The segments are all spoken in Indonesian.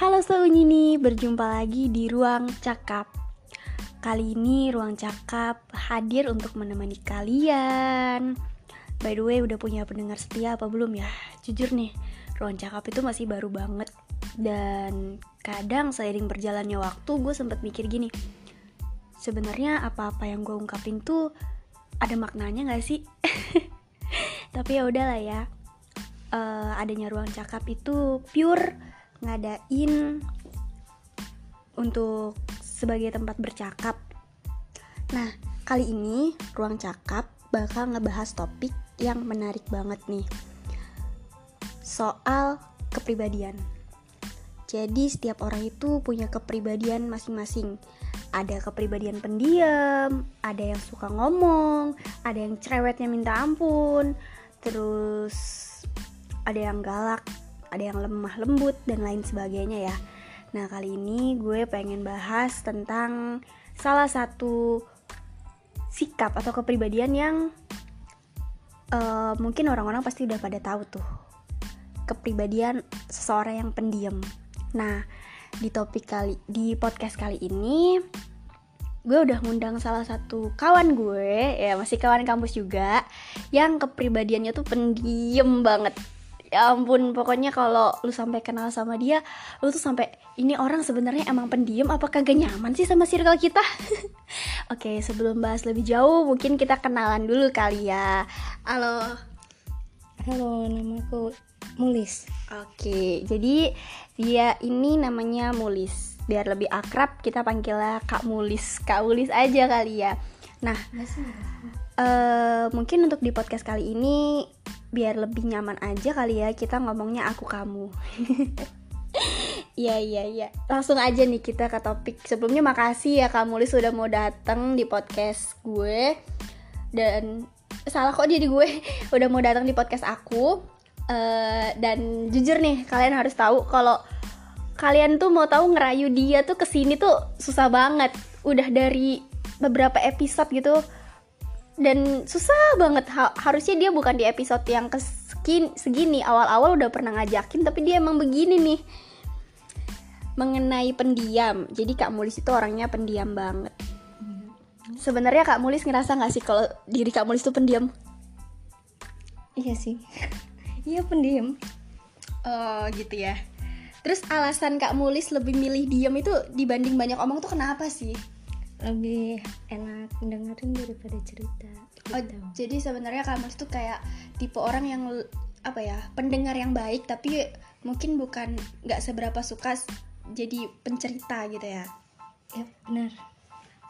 Halo Seunyi berjumpa lagi di Ruang Cakap Kali ini Ruang Cakap hadir untuk menemani kalian By the way udah punya pendengar setia apa belum ya? Jujur nih, Ruang Cakap itu masih baru banget Dan kadang seiring berjalannya waktu gue sempet mikir gini Sebenarnya apa-apa yang gue ungkapin tuh ada maknanya gak sih? Tapi ya udahlah ya uh, adanya ruang cakap itu pure ngadain untuk sebagai tempat bercakap. Nah, kali ini ruang cakap bakal ngebahas topik yang menarik banget nih. Soal kepribadian. Jadi setiap orang itu punya kepribadian masing-masing. Ada kepribadian pendiam, ada yang suka ngomong, ada yang cerewetnya minta ampun, terus ada yang galak, ada yang lemah lembut dan lain sebagainya ya. Nah, kali ini gue pengen bahas tentang salah satu sikap atau kepribadian yang uh, mungkin orang-orang pasti udah pada tahu tuh. Kepribadian seseorang yang pendiam. Nah, di topik kali di podcast kali ini gue udah ngundang salah satu kawan gue ya masih kawan kampus juga yang kepribadiannya tuh pendiam banget ya ampun pokoknya kalau lu sampai kenal sama dia lu tuh sampai ini orang sebenarnya emang pendiam apa kagak nyaman sih sama circle kita? Oke sebelum bahas lebih jauh mungkin kita kenalan dulu kali ya. Halo. Halo namaku Mulis. Oke jadi dia ini namanya Mulis. Biar lebih akrab kita panggilnya Kak Mulis. Kak Mulis aja kali ya. Nah uh, mungkin untuk di podcast kali ini biar lebih nyaman aja kali ya kita ngomongnya aku kamu. Iya iya iya. Langsung aja nih kita ke topik. Sebelumnya makasih ya kamu Mulis sudah mau datang di podcast gue. Dan salah kok jadi gue. Udah mau datang di podcast aku. Uh, Dan jujur nih kalian harus tahu kalau kalian tuh mau tahu ngerayu dia tuh ke sini tuh susah banget. Udah dari beberapa episode gitu dan susah banget. Ha harusnya dia bukan di episode yang keskin segini. Awal-awal udah pernah ngajakin tapi dia emang begini nih. Mengenai pendiam. Jadi kak Mulis itu orangnya pendiam banget. Sebenarnya kak Mulis ngerasa nggak sih kalau diri kak Mulis itu pendiam? Iya sih. Iya pendiam. Oh gitu ya. Terus alasan kak Mulis lebih milih diam itu dibanding banyak omong tuh kenapa sih lebih enak dengerin daripada cerita gitu. oh, jadi sebenarnya kamu itu kayak tipe orang yang apa ya pendengar yang baik tapi mungkin bukan nggak seberapa suka jadi pencerita gitu ya? Ya benar.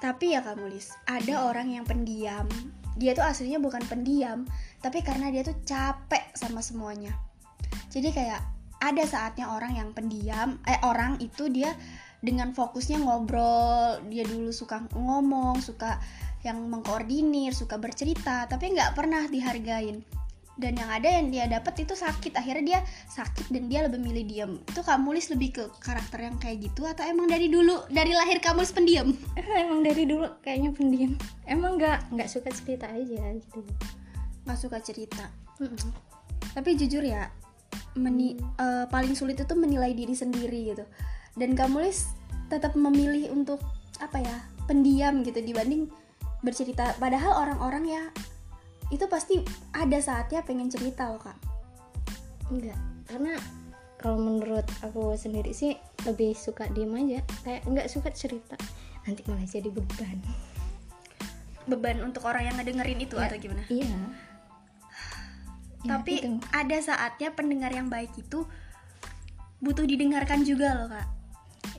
Tapi ya kamu Lis ada orang yang pendiam. Dia tuh aslinya bukan pendiam tapi karena dia tuh capek sama semuanya. Jadi kayak ada saatnya orang yang pendiam eh orang itu dia dengan fokusnya ngobrol dia dulu suka ngomong suka yang mengkoordinir suka bercerita tapi nggak pernah dihargain. Dan yang ada yang dia dapat itu sakit akhirnya dia sakit dan dia lebih milih diam itu kamu Lis lebih ke karakter yang kayak gitu atau emang dari dulu dari lahir kamu pendiam? Emang dari dulu kayaknya pendiam. Emang nggak nggak suka cerita aja gitu. Nggak suka cerita. Mm tapi jujur ya meni uh, paling sulit itu menilai diri sendiri gitu dan kamu Lis tetap memilih untuk apa ya pendiam gitu dibanding bercerita. Padahal orang-orang ya itu pasti ada saatnya pengen cerita loh kak. Enggak. Karena kalau menurut aku sendiri sih lebih suka diem aja. Kayak nggak suka cerita. Nanti malah jadi beban. Beban untuk orang yang ngedengerin itu ya, atau gimana? Iya. Tapi ya, ada saatnya pendengar yang baik itu butuh didengarkan juga loh kak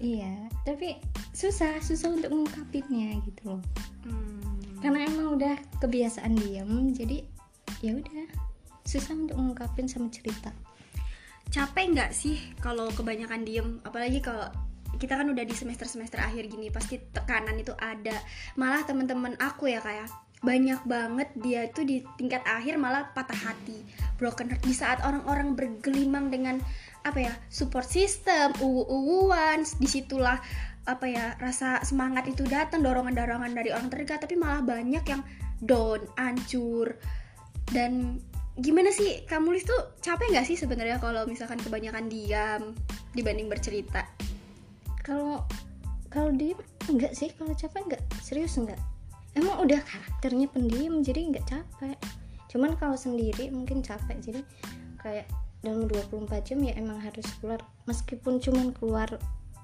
iya tapi susah susah untuk mengungkapinnya gitu loh. Hmm. karena emang udah kebiasaan diam jadi ya udah susah untuk mengungkapin sama cerita. Capek nggak sih kalau kebanyakan diem? Apalagi kalau kita kan udah di semester semester akhir gini pasti tekanan itu ada. Malah teman-teman aku ya kayak banyak banget dia itu di tingkat akhir malah patah hati. Broken heart. Di saat orang-orang bergelimang dengan apa ya support system uwu-uwuan di situlah apa ya rasa semangat itu datang dorongan-dorongan dari orang terdekat. Tapi malah banyak yang down hancur. Dan gimana sih kamu tuh capek nggak sih sebenarnya kalau misalkan kebanyakan diam dibanding bercerita? Kalau kalau diem enggak sih. Kalau capek enggak serius enggak emang udah karakternya pendiam jadi enggak capek cuman kalau sendiri mungkin capek jadi kayak dalam 24 jam ya emang harus keluar meskipun cuman keluar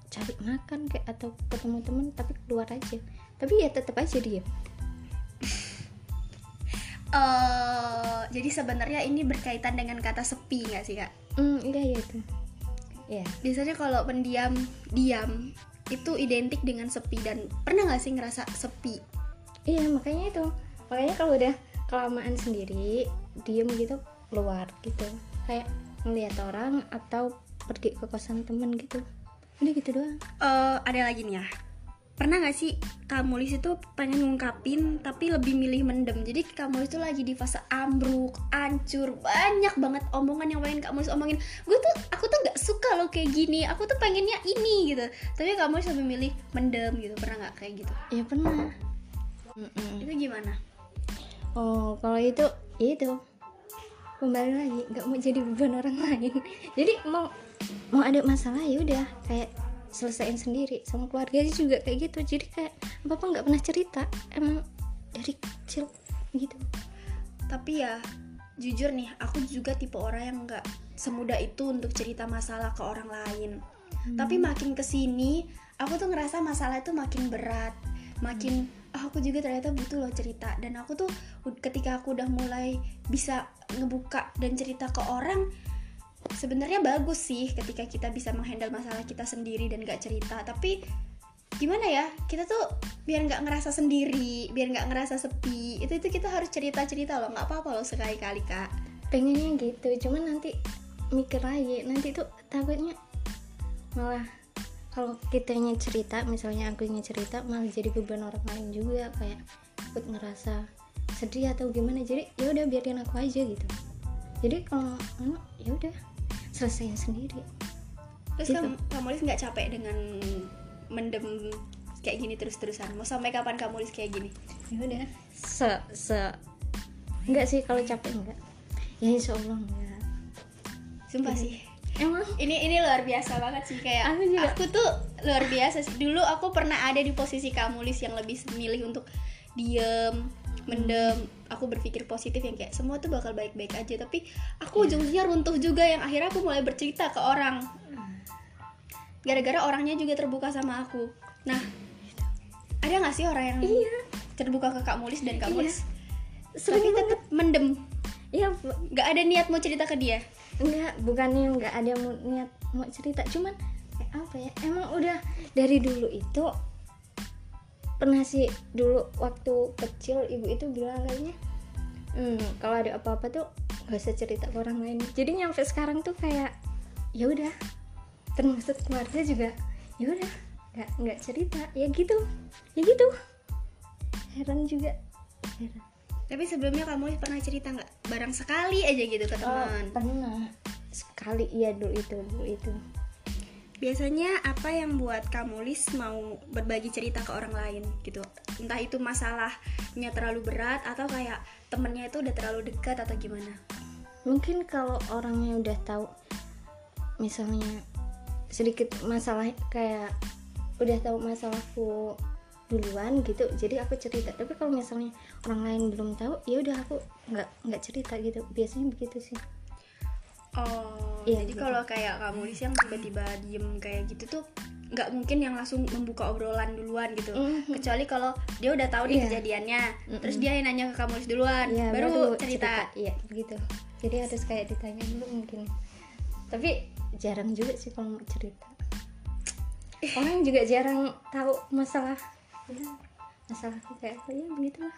cari makan kayak atau ketemu temen tapi keluar aja tapi ya tetap aja dia uh, jadi sebenarnya ini berkaitan dengan kata sepi nggak sih kak? Mm, iya iya itu. Ya. Biasanya kalau pendiam diam itu identik dengan sepi dan pernah nggak sih ngerasa sepi? Iya makanya itu. Makanya kalau udah kelamaan sendiri diem gitu keluar gitu. Kayak ngeliat orang atau pergi ke kosan temen gitu. Udah gitu doang. Uh, ada lagi nih ya. Pernah gak sih kamu itu pengen ngungkapin tapi lebih milih mendem? Jadi kamu itu lagi di fase ambruk ancur banyak banget omongan yang pengen kamu omongin. Gue tuh aku tuh gak suka lo kayak gini. Aku tuh pengennya ini gitu. Tapi kamu lebih milih mendem gitu. Pernah nggak kayak gitu? Ya pernah mm itu gimana? Oh kalau itu ya itu. Kembali lagi nggak mau jadi beban orang lain. Jadi mau mau ada masalah ya udah kayak selesaiin sendiri sama keluarga juga kayak gitu. Jadi kayak bapak nggak pernah cerita emang dari kecil gitu. Tapi ya jujur nih aku juga tipe orang yang nggak semudah itu untuk cerita masalah ke orang lain. Hmm. tapi makin ke sini aku tuh ngerasa masalah itu makin berat makin aku juga ternyata butuh loh cerita. Dan aku tuh ketika aku udah mulai bisa ngebuka dan cerita ke orang sebenarnya bagus sih ketika kita bisa menghandle masalah kita sendiri dan gak cerita. Tapi gimana ya kita tuh biar nggak ngerasa sendiri biar nggak ngerasa sepi itu itu kita harus cerita cerita loh. Nggak apa apa loh sekali kali kak. Pengennya gitu cuman nanti mikir lagi. Nanti tuh takutnya malah kalau kitanya cerita misalnya aku yang cerita malah jadi beban orang lain juga kayak ikut ngerasa sedih atau gimana. Jadi ya udah biarin aku aja gitu. Jadi kalau ya udah selesai sendiri. Terus gitu. kamu kamu nggak capek dengan mendem kayak gini terus-terusan? Mau sampai kapan kamu kayak gini? Ya udah. Se se enggak sih kalau capek enggak ya insya Allah enggak sumpah sih emang? Ini ini luar biasa banget sih kayak aku, juga. aku tuh luar biasa sih. Dulu aku pernah ada di posisi kamu Lis yang lebih memilih untuk diem mendem. Aku berpikir positif yang kayak semua tuh bakal baik-baik aja tapi aku yeah. ujung-ujungnya runtuh juga yang akhirnya aku mulai bercerita ke orang. Gara-gara orangnya juga terbuka sama aku. Nah ada nggak sih orang yang iya. terbuka ke kak Mulis dan kak iya. Mulis? Tapi tetap mendem. Iya. Nggak ada niat mau cerita ke dia enggak bukannya nggak ada mau niat mau cerita. Cuman kayak apa ya emang udah dari dulu itu pernah sih dulu waktu kecil ibu itu bilang kayaknya hmm, kalau ada apa-apa tuh gak usah cerita ke orang lain. Jadi nyampe sekarang tuh kayak ya udah. Termasuk keluarga juga ya udah nggak nggak cerita. Ya gitu ya gitu. Heran juga heran tapi sebelumnya kamu pernah cerita nggak? Barang sekali aja gitu ke teman. oh, pernah. Sekali iya dulu itu dulu itu. Biasanya apa yang buat kamu Lis mau berbagi cerita ke orang lain gitu? Entah itu masalahnya terlalu berat atau kayak temennya itu udah terlalu dekat atau gimana? Mungkin kalau orangnya udah tahu misalnya sedikit masalah kayak udah tahu masalahku duluan gitu jadi aku cerita tapi kalau misalnya orang lain belum tahu ya udah aku nggak nggak cerita gitu biasanya begitu sih oh iya, jadi gitu. kalau kayak kamu di yang tiba-tiba diem kayak gitu tuh nggak mungkin yang langsung membuka obrolan duluan gitu mm-hmm. kecuali kalau dia udah tahu nih yeah. kejadiannya mm-hmm. terus dia yang nanya ke kamu duluan yeah, baru, baru cerita. cerita iya gitu jadi harus kayak ditanya dulu mungkin tapi jarang juga sih kalau mau cerita orang juga jarang tahu masalah ya, masalah kayak apa ya begitulah.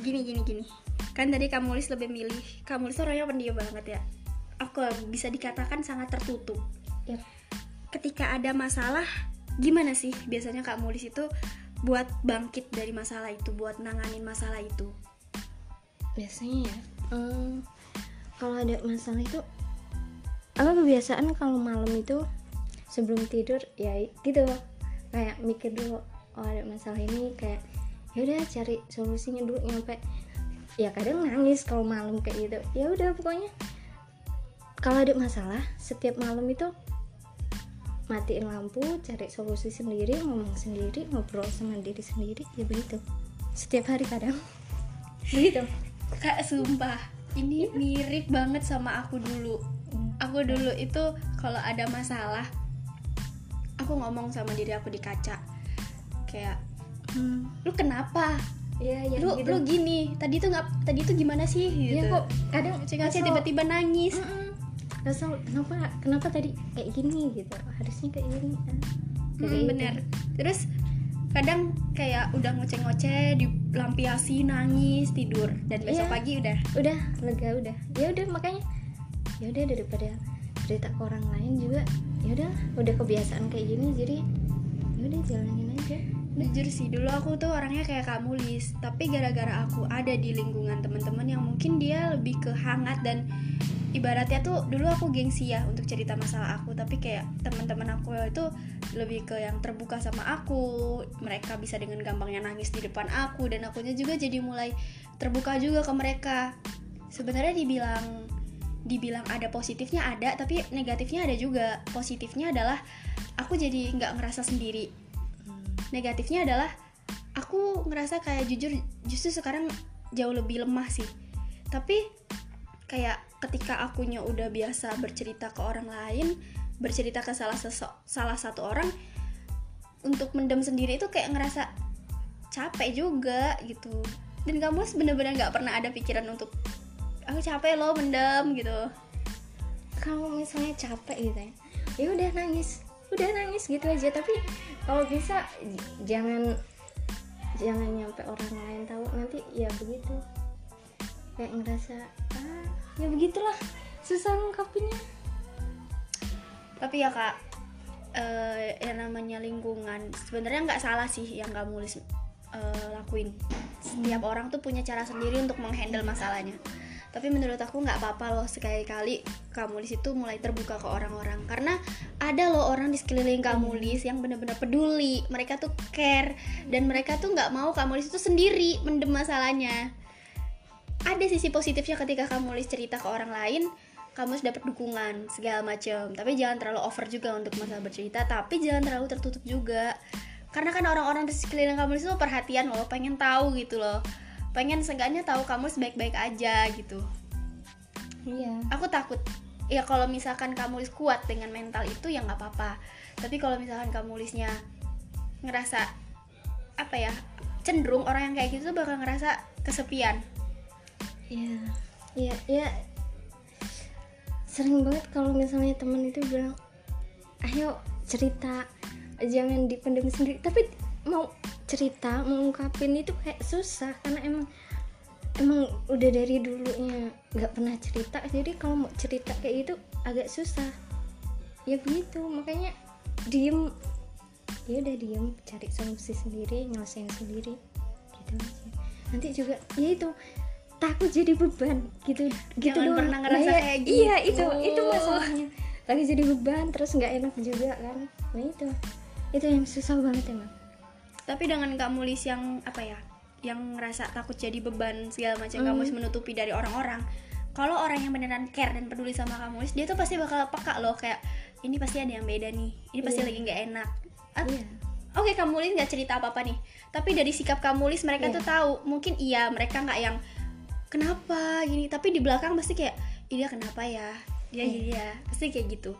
Gini gini gini. Kan tadi kamu lebih milih kamu orangnya pendiam banget ya. Aku bisa dikatakan sangat tertutup. Ya. ketika ada masalah gimana sih biasanya kak Mulis itu buat bangkit dari masalah itu buat nanganin masalah itu? Biasanya ya um, kalau ada masalah itu aku kebiasaan kalau malam itu sebelum tidur ya gitu. Kayak mikir dulu oh ada masalah ini kayak ya udah cari solusinya dulu nyampe. Ya kadang nangis kalau malam kayak gitu. Ya udah pokoknya. Kalau ada masalah setiap malam itu matiin lampu cari solusi sendiri ngomong sendiri ngobrol sama diri sendiri. Ya begitu. Setiap hari kadang. Begitu. Kak sumpah. Ini mirip banget sama aku dulu. Aku dulu itu kalau ada masalah aku ngomong sama diri aku di kaca kayak hmm. lu kenapa ya, ya, lu gitu. lu gini tadi tuh nggak tadi tuh gimana sih gitu ya kok kadang kesel. tiba-tiba nangis Mm-mm. kesel kenapa kenapa tadi kayak gini gitu harusnya kayak gini. Kayak Hmm, gitu. bener terus kadang kayak udah ngoceh-ngoceh dilampiasi nangis tidur dan besok Iya. pagi udah udah lega udah ya udah makanya ya udah daripada cerita ke orang lain juga ya udah udah kebiasaan kayak gini jadi ya udah jalanin aja jujur sih dulu aku tuh orangnya kayak kamu Lis tapi gara-gara aku ada di lingkungan teman-teman yang mungkin dia lebih ke hangat dan ibaratnya tuh dulu aku gengsi ya untuk cerita masalah aku. Tapi kayak teman-teman aku itu lebih ke yang terbuka sama aku. Mereka bisa dengan gampangnya nangis di depan aku dan akunya juga jadi mulai terbuka juga ke mereka. Sebenarnya dibilang dibilang ada positifnya ada tapi negatifnya ada juga. Positifnya adalah aku jadi nggak ngerasa sendiri negatifnya adalah aku ngerasa kayak jujur justru sekarang jauh lebih lemah sih. Tapi kayak ketika akunya udah biasa bercerita ke orang lain bercerita ke salah salah satu orang untuk mendem sendiri itu kayak ngerasa capek juga gitu. Dan kamu bener-bener nggak pernah ada pikiran untuk aku capek loh mendem gitu. Kalau misalnya capek gitu ya ya udah nangis udah nangis gitu aja. Tapi kalau bisa jangan jangan nyampe orang lain tahu. Nanti ya begitu. Kayak ngerasa ah ya begitulah susah ngungkapinnya tapi ya kak eh yang namanya lingkungan sebenarnya nggak salah sih yang kamu eh, lakuin. Setiap orang tuh punya cara sendiri untuk menghandle masalahnya. Tapi menurut aku nggak apa-apa loh sekali-kali kamu di situ mulai terbuka ke orang-orang. Karena ada loh orang di sekeliling kamu Lis yang benar-benar peduli. Mereka tuh care dan mereka tuh nggak mau kamu di situ sendiri mendem masalahnya. Ada sisi positifnya ketika kamu Lis cerita ke orang lain kamu sudah dapat dukungan segala macam tapi jangan terlalu over juga untuk masalah bercerita tapi jangan terlalu tertutup juga. Karena kan orang-orang di sekeliling kamu itu perhatian loh pengen tahu gitu loh. Pengen seenggaknya tahu kamu sebaik-baik aja gitu iya. Aku takut. Ya kalau misalkan kamu Lis kuat dengan mental itu ya nggak apa-apa. Tapi kalau misalkan kamu Lisnya ngerasa apa ya cenderung orang yang kayak gitu tuh bakal ngerasa kesepian. Iya. Iya iya. Sering banget kalau misalnya temen itu bilang ayo cerita jangan dipendam sendiri. Tapi mau cerita mengungkapin itu kayak susah karena emang emang udah dari dulunya nggak pernah cerita jadi kalau mau cerita kayak gitu agak susah. Ya begitu makanya diem. Ya udah diem cari solusi sendiri nyelesain sendiri. Gitu aja. Nanti juga ya itu takut jadi beban. Gitu gitu Jangan doang. pernah ngerasa Nah, ya, kayak iya gitu. itu itu masalahnya. Lagi jadi beban terus nggak enak juga kan. Nah itu. Itu yang susah banget emang. Tapi dengan kamu Lis yang apa ya yang ngerasa takut jadi beban segala macam Hmm. kamu harus menutupi dari orang-orang kalau orang yang beneran care dan peduli sama kamu dia tuh pasti bakal peka loh kayak ini pasti ada yang beda nih ini pasti Iya. lagi nggak enak Ah, iya oke kamu Lis nggak cerita apa apa nih tapi dari sikap kamu Lis mereka Iya. tuh tahu mungkin iya mereka nggak yang kenapa gini tapi di belakang pasti kayak iya kenapa ya dia Iya. jadi ya pasti kayak gitu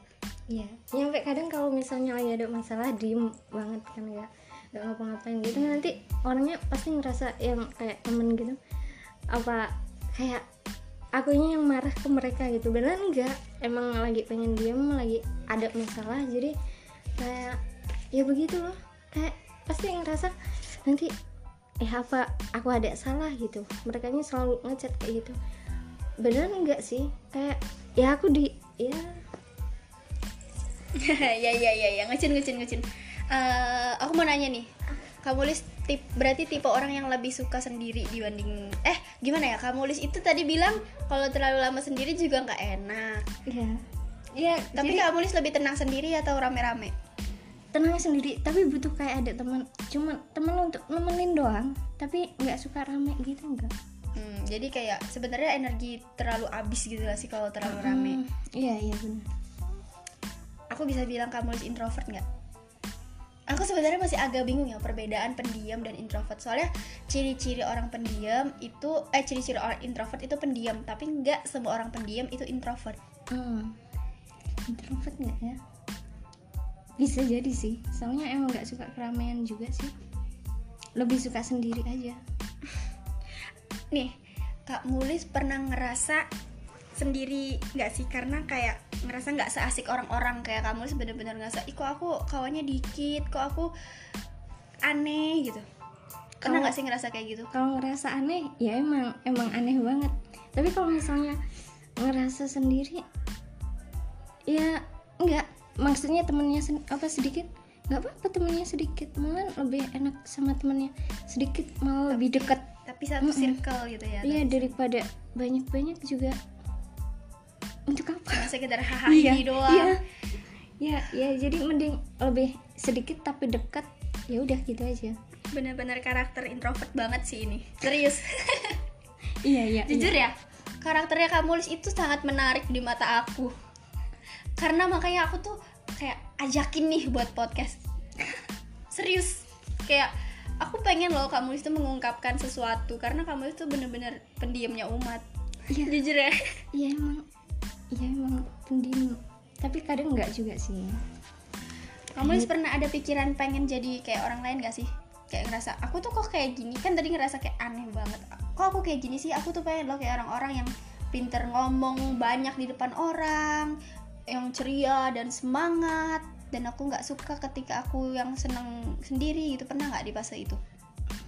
Iya, nyampe kadang kalau misalnya lagi ada masalah diem banget kan ya nggak ngapa-ngapain gitu. Nanti orangnya pasti ngerasa yang kayak temen gitu. Apa kayak akunya yang marah ke mereka gitu. Beneran enggak. Emang lagi pengen diem lagi ada masalah. Jadi kayak ya begitu loh. Kayak pasti ngerasa nanti eh apa aku ada salah gitu? Mereka selalu ngechat kayak gitu. Beneran enggak sih? Kayak ya aku di ya. Ya ya ya ya. Ngecin ngecin ngecin Eh, aku mau nanya nih. Kamu Lis tip berarti tipe orang yang lebih suka sendiri dibanding eh gimana ya? Kamu Lis itu tadi bilang kalau terlalu lama sendiri juga nggak enak. Ya ya tapi jadi kamu Lis lebih tenang sendiri atau rame-rame? Tenang sendiri tapi butuh kayak ada teman cuma teman untuk nemenin doang tapi nggak suka rame gitu enggak hmm, jadi kayak sebenarnya energi terlalu habis gitu lah sih kalau terlalu rame? Hmm, iya iya benar. Aku bisa bilang kamu introvert nggak aku sebenarnya masih agak bingung ya perbedaan pendiam dan introvert. Soalnya ciri-ciri orang pendiam itu eh ciri-ciri orang introvert itu pendiam tapi nggak semua orang pendiam itu introvert. Hmm. introvert nggak ya? Bisa jadi sih. Soalnya emang nggak suka keramaian juga sih. Lebih suka sendiri aja. Nih kak Mulis pernah ngerasa sendiri nggak sih? Karena kayak ngerasa nggak seasik orang-orang kayak kamu Mulis bener-bener ngerasa ih kok aku kawannya dikit kok aku aneh gitu. Pernah Kalau- nggak sih ngerasa kayak gitu? kalau ngerasa aneh ya emang emang aneh banget. Tapi kalau misalnya ngerasa sendiri ya enggak maksudnya temennya sen- apa sedikit? Nggak apa-apa temennya sedikit. Malah lebih enak sama temennya. Sedikit malah lebih dekat tapi satu Mm-mm. circle gitu ya iya daripada banyak-banyak juga untuk apa? Cuma sekedar hahaha iya doang. iya. Ya ya jadi mending lebih sedikit tapi dekat ya udah gitu aja. Bener-bener karakter introvert banget sih ini. Serius. Iya iya jujur ya karakternya Kamulis itu sangat menarik di mata aku. Karena makanya aku tuh kayak ajakin nih buat podcast. Serius. Kayak aku pengen loh Kamulis tuh mengungkapkan sesuatu karena Kamulis tuh bener-bener pendiamnya umat. Iya. jujur ya. Iya emang iya emang pendiam tapi kadang enggak juga sih. Kamulis pernah ada pikiran pengen jadi kayak orang lain gak sih? Kayak ngerasa aku tuh kok kayak gini? Kan tadi ngerasa kayak aneh banget. Kok aku kayak gini sih? Aku tuh pengen loh kayak orang-orang yang pinter ngomong banyak di depan orang yang ceria dan semangat. Dan aku nggak suka ketika aku yang seneng sendiri gitu. Pernah nggak di fase itu?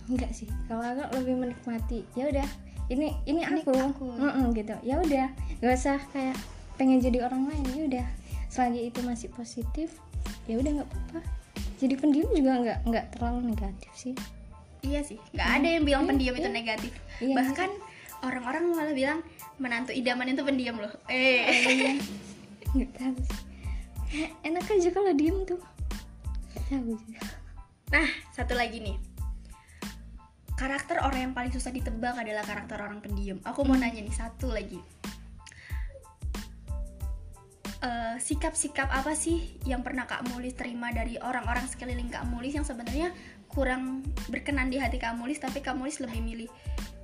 Enggak sih. Kalau aku lebih menikmati ya udah ini ini Ini aku, aku. Mm-mm, gitu. Ya udah gak usah kayak pengen jadi orang lain ya udah. Selagi itu masih positif ya udah nggak apa-apa. Jadi pendiam juga nggak nggak terlalu negatif sih. Iya sih nggak ada yang bilang Iya, pendiam itu iya. negatif. Iya. bahkan orang-orang malah bilang menantu idaman itu pendiam loh. Eh. Iya. Nggak tahu sih. Enak aja kalau diem tuh. Nggak tahu juga. Nah, satu lagi nih. Karakter orang yang paling susah ditebak adalah karakter orang pendiam. Aku mau nanya nih satu lagi. Eh, sikap-sikap apa sih yang pernah Kak Mulis terima dari orang-orang sekeliling Kak Mulis yang sebenarnya kurang berkenan di hati Kak Mulis tapi Kak Mulis lebih milih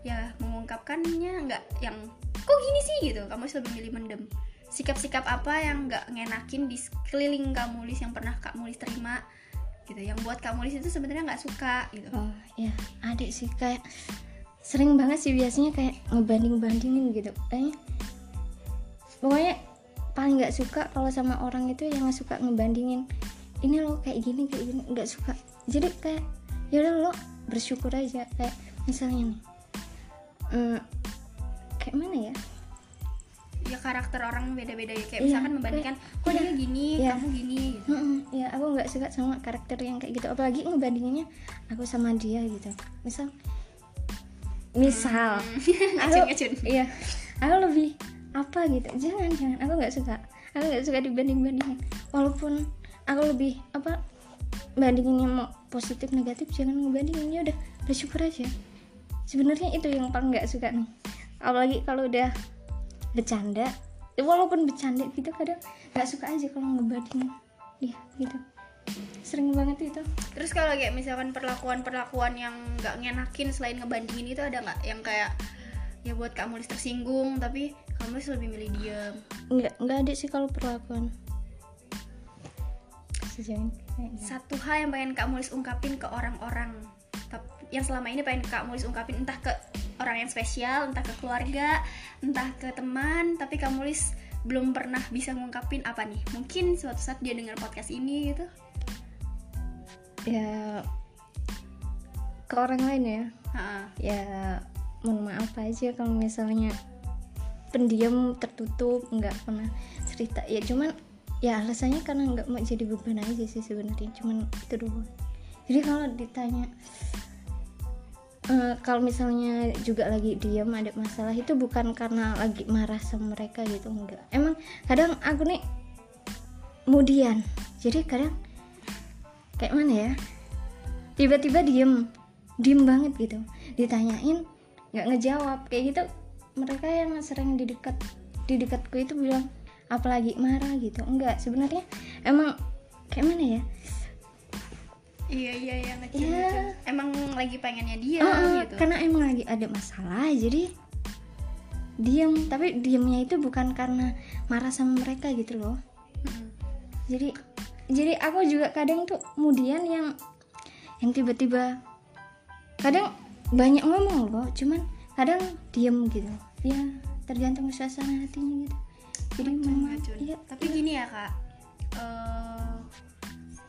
ya mengungkapkannya nggak yang kok gini sih? Gitu. Kak Mulis lebih milih mendem. Sikap-sikap apa yang nggak ngenakin di sekeliling Kak Mulis yang pernah Kak Mulis terima gitu yang buat Kak Mulis itu sebenarnya nggak suka gitu. Oh ya adik sih kayak sering banget sih biasanya kayak ngebanding bandingin gitu. Kayaknya pokoknya paling nggak suka kalau sama orang itu yang nggak suka ngebandingin ini lo kayak gini kayak gini nggak suka. Jadi kayak ya udah lo bersyukur aja kayak misalnya nih hmm, kayak mana ya? Ya karakter orang beda-beda ya. Kayak Iya, misalkan membandingkan kok dia gini Iya. kamu gini gitu. Mm-mm, ya aku nggak suka sama karakter yang kayak gitu. Apalagi ngebandinginnya aku sama dia gitu. Misal misal aku ngecun-ngecun iya aku lebih apa gitu. Jangan jangan. Aku nggak suka. Aku nggak suka dibanding bandingin walaupun aku lebih apa bandinginnya mau positif negatif jangan ngebandingin. Ya udah bersyukur aja. Sebenarnya itu yang paling nggak suka nih. Apalagi kalau udah bercanda. Walaupun bercanda gitu kadang nggak suka aja kalau ngebandingin. Dia gitu. Sering banget itu. Terus kalau kayak misalkan perlakuan-perlakuan yang nggak ngenakin selain ngebandingin itu ada nggak? Yang kayak ya buat Kak Mulis tersinggung tapi Kak Mulis lebih milih diam nggak nggak ada sih kalau perlakuan sejauh ini kayaknya. satu hal yang pengen Kak Mulis ungkapin ke orang-orang yang selama ini pengen Kak Mulis ungkapin entah ke orang yang spesial, entah ke keluarga, entah ke teman, tapi Kak Mulis belum pernah bisa ngungkapin apa nih? Mungkin suatu saat dia dengar podcast ini gitu. ya ke orang lain ya Ha-ha. ya mohon maaf aja kalau misalnya pendiam tertutup nggak pernah cerita. Ya cuman ya alasannya karena nggak mau jadi beban aja sih sebenarnya cuman itu doang. Jadi kalau ditanya eh, kalau misalnya juga lagi diam ada masalah itu bukan karena lagi marah sama mereka gitu enggak emang kadang aku nih kemudian jadi kadang kayak mana ya tiba-tiba diem diem banget gitu. Ditanyain nggak ngejawab kayak gitu mereka yang sering di dekat di dekatku itu bilang apalagi marah gitu. Enggak sebenarnya emang kayak mana ya? Iya iya iya ngecil, ngecil. emang lagi pengennya dia Ah, gitu. karena emang lagi ada masalah jadi diam tapi diamnya itu bukan karena marah sama mereka gitu loh. Mm-mm. jadi jadi aku juga kadang tuh kemudian yang yang tiba-tiba kadang banyak ngomong loh cuman kadang diem gitu. Ya tergantung suasana hatinya gitu. Jadi memang Racun. iya tapi gini ya kak. Eh,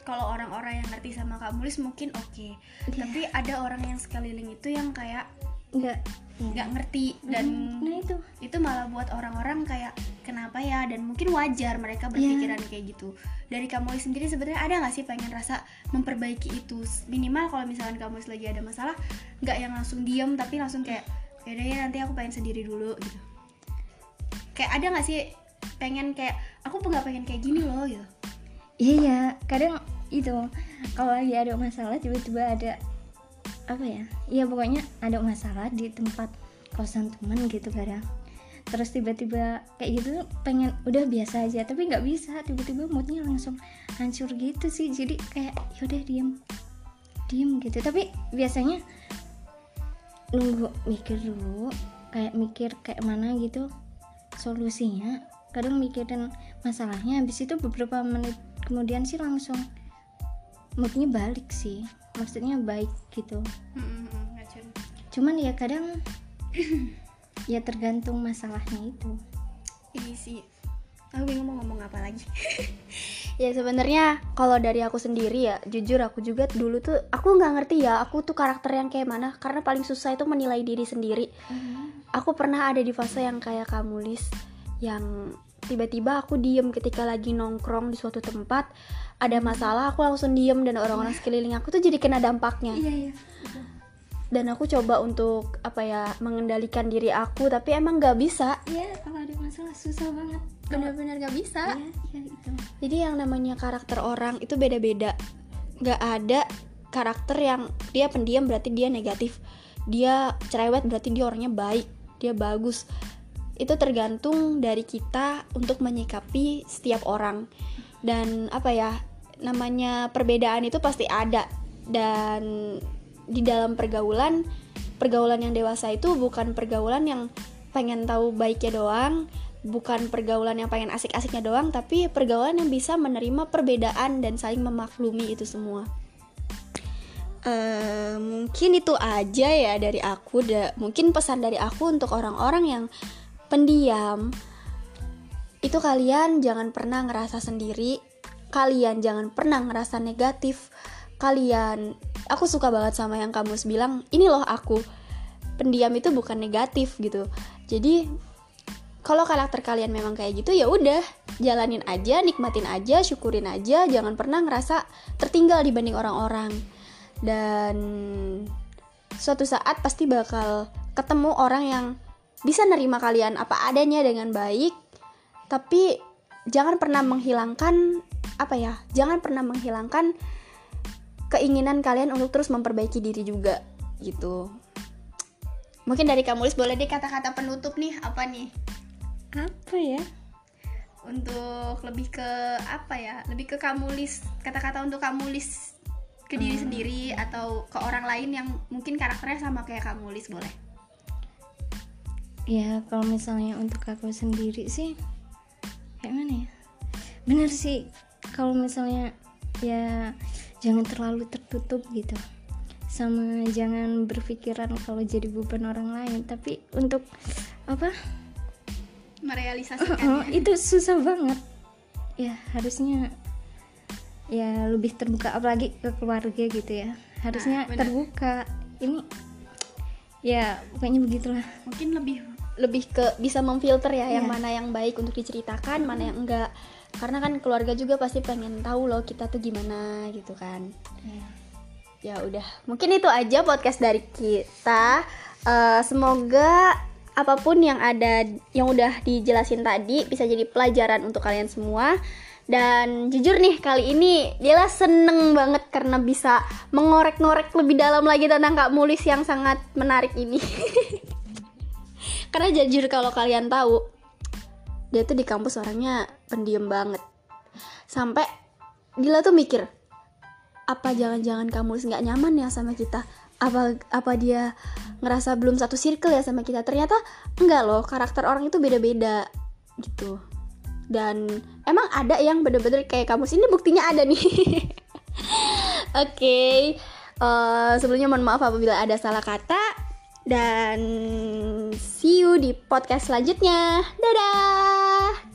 kalau orang-orang yang ngerti sama kak Mulis mungkin oke. Iya. tapi ada orang yang sekeliling itu yang kayak enggak nggak ngerti dan nah itu. itu malah buat orang-orang kayak kenapa ya? Dan mungkin wajar mereka berpikiran kayak gitu. Dari kamu sendiri sebenarnya ada nggak sih pengen rasa memperbaiki itu? Minimal kalau misalkan kamu lagi ada masalah nggak yang langsung diem tapi langsung kayak yaudah ya nanti aku pengen sendiri dulu gitu. Kayak ada nggak sih pengen kayak aku nggak pengen kayak gini loh gitu? Iya ya kadang itu kalau lagi ada masalah tiba-tiba ada apa ya iya pokoknya ada masalah di tempat kosan teman gitu kadang. Terus tiba-tiba kayak gitu pengen udah biasa aja tapi nggak bisa. Tiba-tiba moodnya langsung hancur gitu sih. Jadi kayak yaudah diem. Diem gitu. Tapi biasanya nunggu mikir dulu kayak mikir kayak mana gitu solusinya. Kadang mikirin masalahnya habis itu beberapa menit kemudian sih langsung moodnya balik sih. Maksudnya baik gitu. Ngacun cuman ya kadang ya tergantung masalahnya itu. Ini sih aku bingung mau ngomong apa lagi. Ya sebenarnya kalau dari aku sendiri ya jujur aku juga dulu tuh aku nggak ngerti ya aku tuh karakter yang kayak mana karena paling susah itu menilai diri sendiri. Aku pernah ada di fase yang kayak kamu Lis yang tiba-tiba aku diem ketika lagi nongkrong di suatu tempat ada masalah aku langsung diem dan orang-orang sekeliling aku tuh jadi kena dampaknya. Iya iya dan aku coba untuk apa ya mengendalikan diri aku tapi emang nggak bisa iya kalau ada masalah susah banget benar-benar nggak bisa iya iya itu Jadi yang namanya karakter orang itu beda-beda. Gak ada karakter yang dia pendiam berarti dia negatif. Dia cerewet berarti dia orangnya baik, dia bagus. Itu tergantung dari kita untuk menyikapi setiap orang. Dan apa ya? Namanya perbedaan itu pasti ada. Dan di dalam pergaulan, pergaulan yang dewasa itu bukan pergaulan yang pengen tahu baiknya doang, bukan pergaulan yang pengen asik-asiknya doang tapi pergaulan yang bisa menerima perbedaan dan saling memaklumi itu semua. Eh, mungkin itu aja ya dari aku da. Mungkin pesan dari aku untuk orang-orang yang pendiam itu kalian jangan pernah ngerasa sendiri. Kalian jangan pernah ngerasa negatif kalian. Aku suka banget sama yang kamu bilang ini loh aku. Pendiam itu bukan negatif gitu. Jadi kalau karakter kalian memang kayak gitu ya udah jalanin aja nikmatin aja syukurin aja jangan pernah ngerasa tertinggal dibanding orang-orang. Dan suatu saat pasti bakal ketemu orang yang bisa nerima kalian apa adanya dengan baik. Tapi jangan pernah menghilangkan apa ya jangan pernah menghilangkan keinginan kalian untuk terus memperbaiki diri juga gitu. Mungkin dari kamu Lis, boleh deh kata-kata penutup nih apa nih? Apa ya? Untuk lebih ke apa ya lebih ke kamulis kata-kata untuk kamulis ke diri sendiri atau ke orang lain yang mungkin karakternya sama kayak kamulis boleh? Ya kalau misalnya untuk aku sendiri sih kayak mana ya? Bener sih kalau misalnya ya jangan terlalu tertutup gitu. Sama jangan berpikiran kalau jadi beban orang lain tapi untuk apa? Merealisasikan Oh, itu susah banget. Ya harusnya ya lebih terbuka apalagi ke keluarga gitu ya. Harusnya Nah, terbuka. Ini ya pokoknya begitulah. Mungkin lebih lebih ke bisa memfilter ya yang Iya. mana yang baik untuk diceritakan mana yang enggak karena kan keluarga juga pasti pengen tahu loh kita tuh gimana gitu kan. Ya udah mungkin itu aja podcast dari kita. Eh, semoga apa pun yang ada yang udah dijelasin tadi bisa jadi pelajaran untuk kalian semua. Dan jujur nih kali ini Dila seneng banget karena bisa mengorek-ngorek lebih dalam lagi tentang Kak Mulis yang sangat menarik ini. Karena jujur kalau kalian tahu dia tuh di kampus orangnya pendiam banget. Sampai Dila tuh mikir apa jangan-jangan kamu nggak nyaman ya sama kita? Apa apa dia ngerasa belum satu circle ya sama kita? Ternyata enggak loh karakter orang itu beda-beda gitu. Dan emang ada yang bener-bener kayak kamu sini buktinya ada nih. Oke okay. uh, eh, sebelumnya mohon maaf apabila ada salah kata dan see you di podcast selanjutnya. Dadah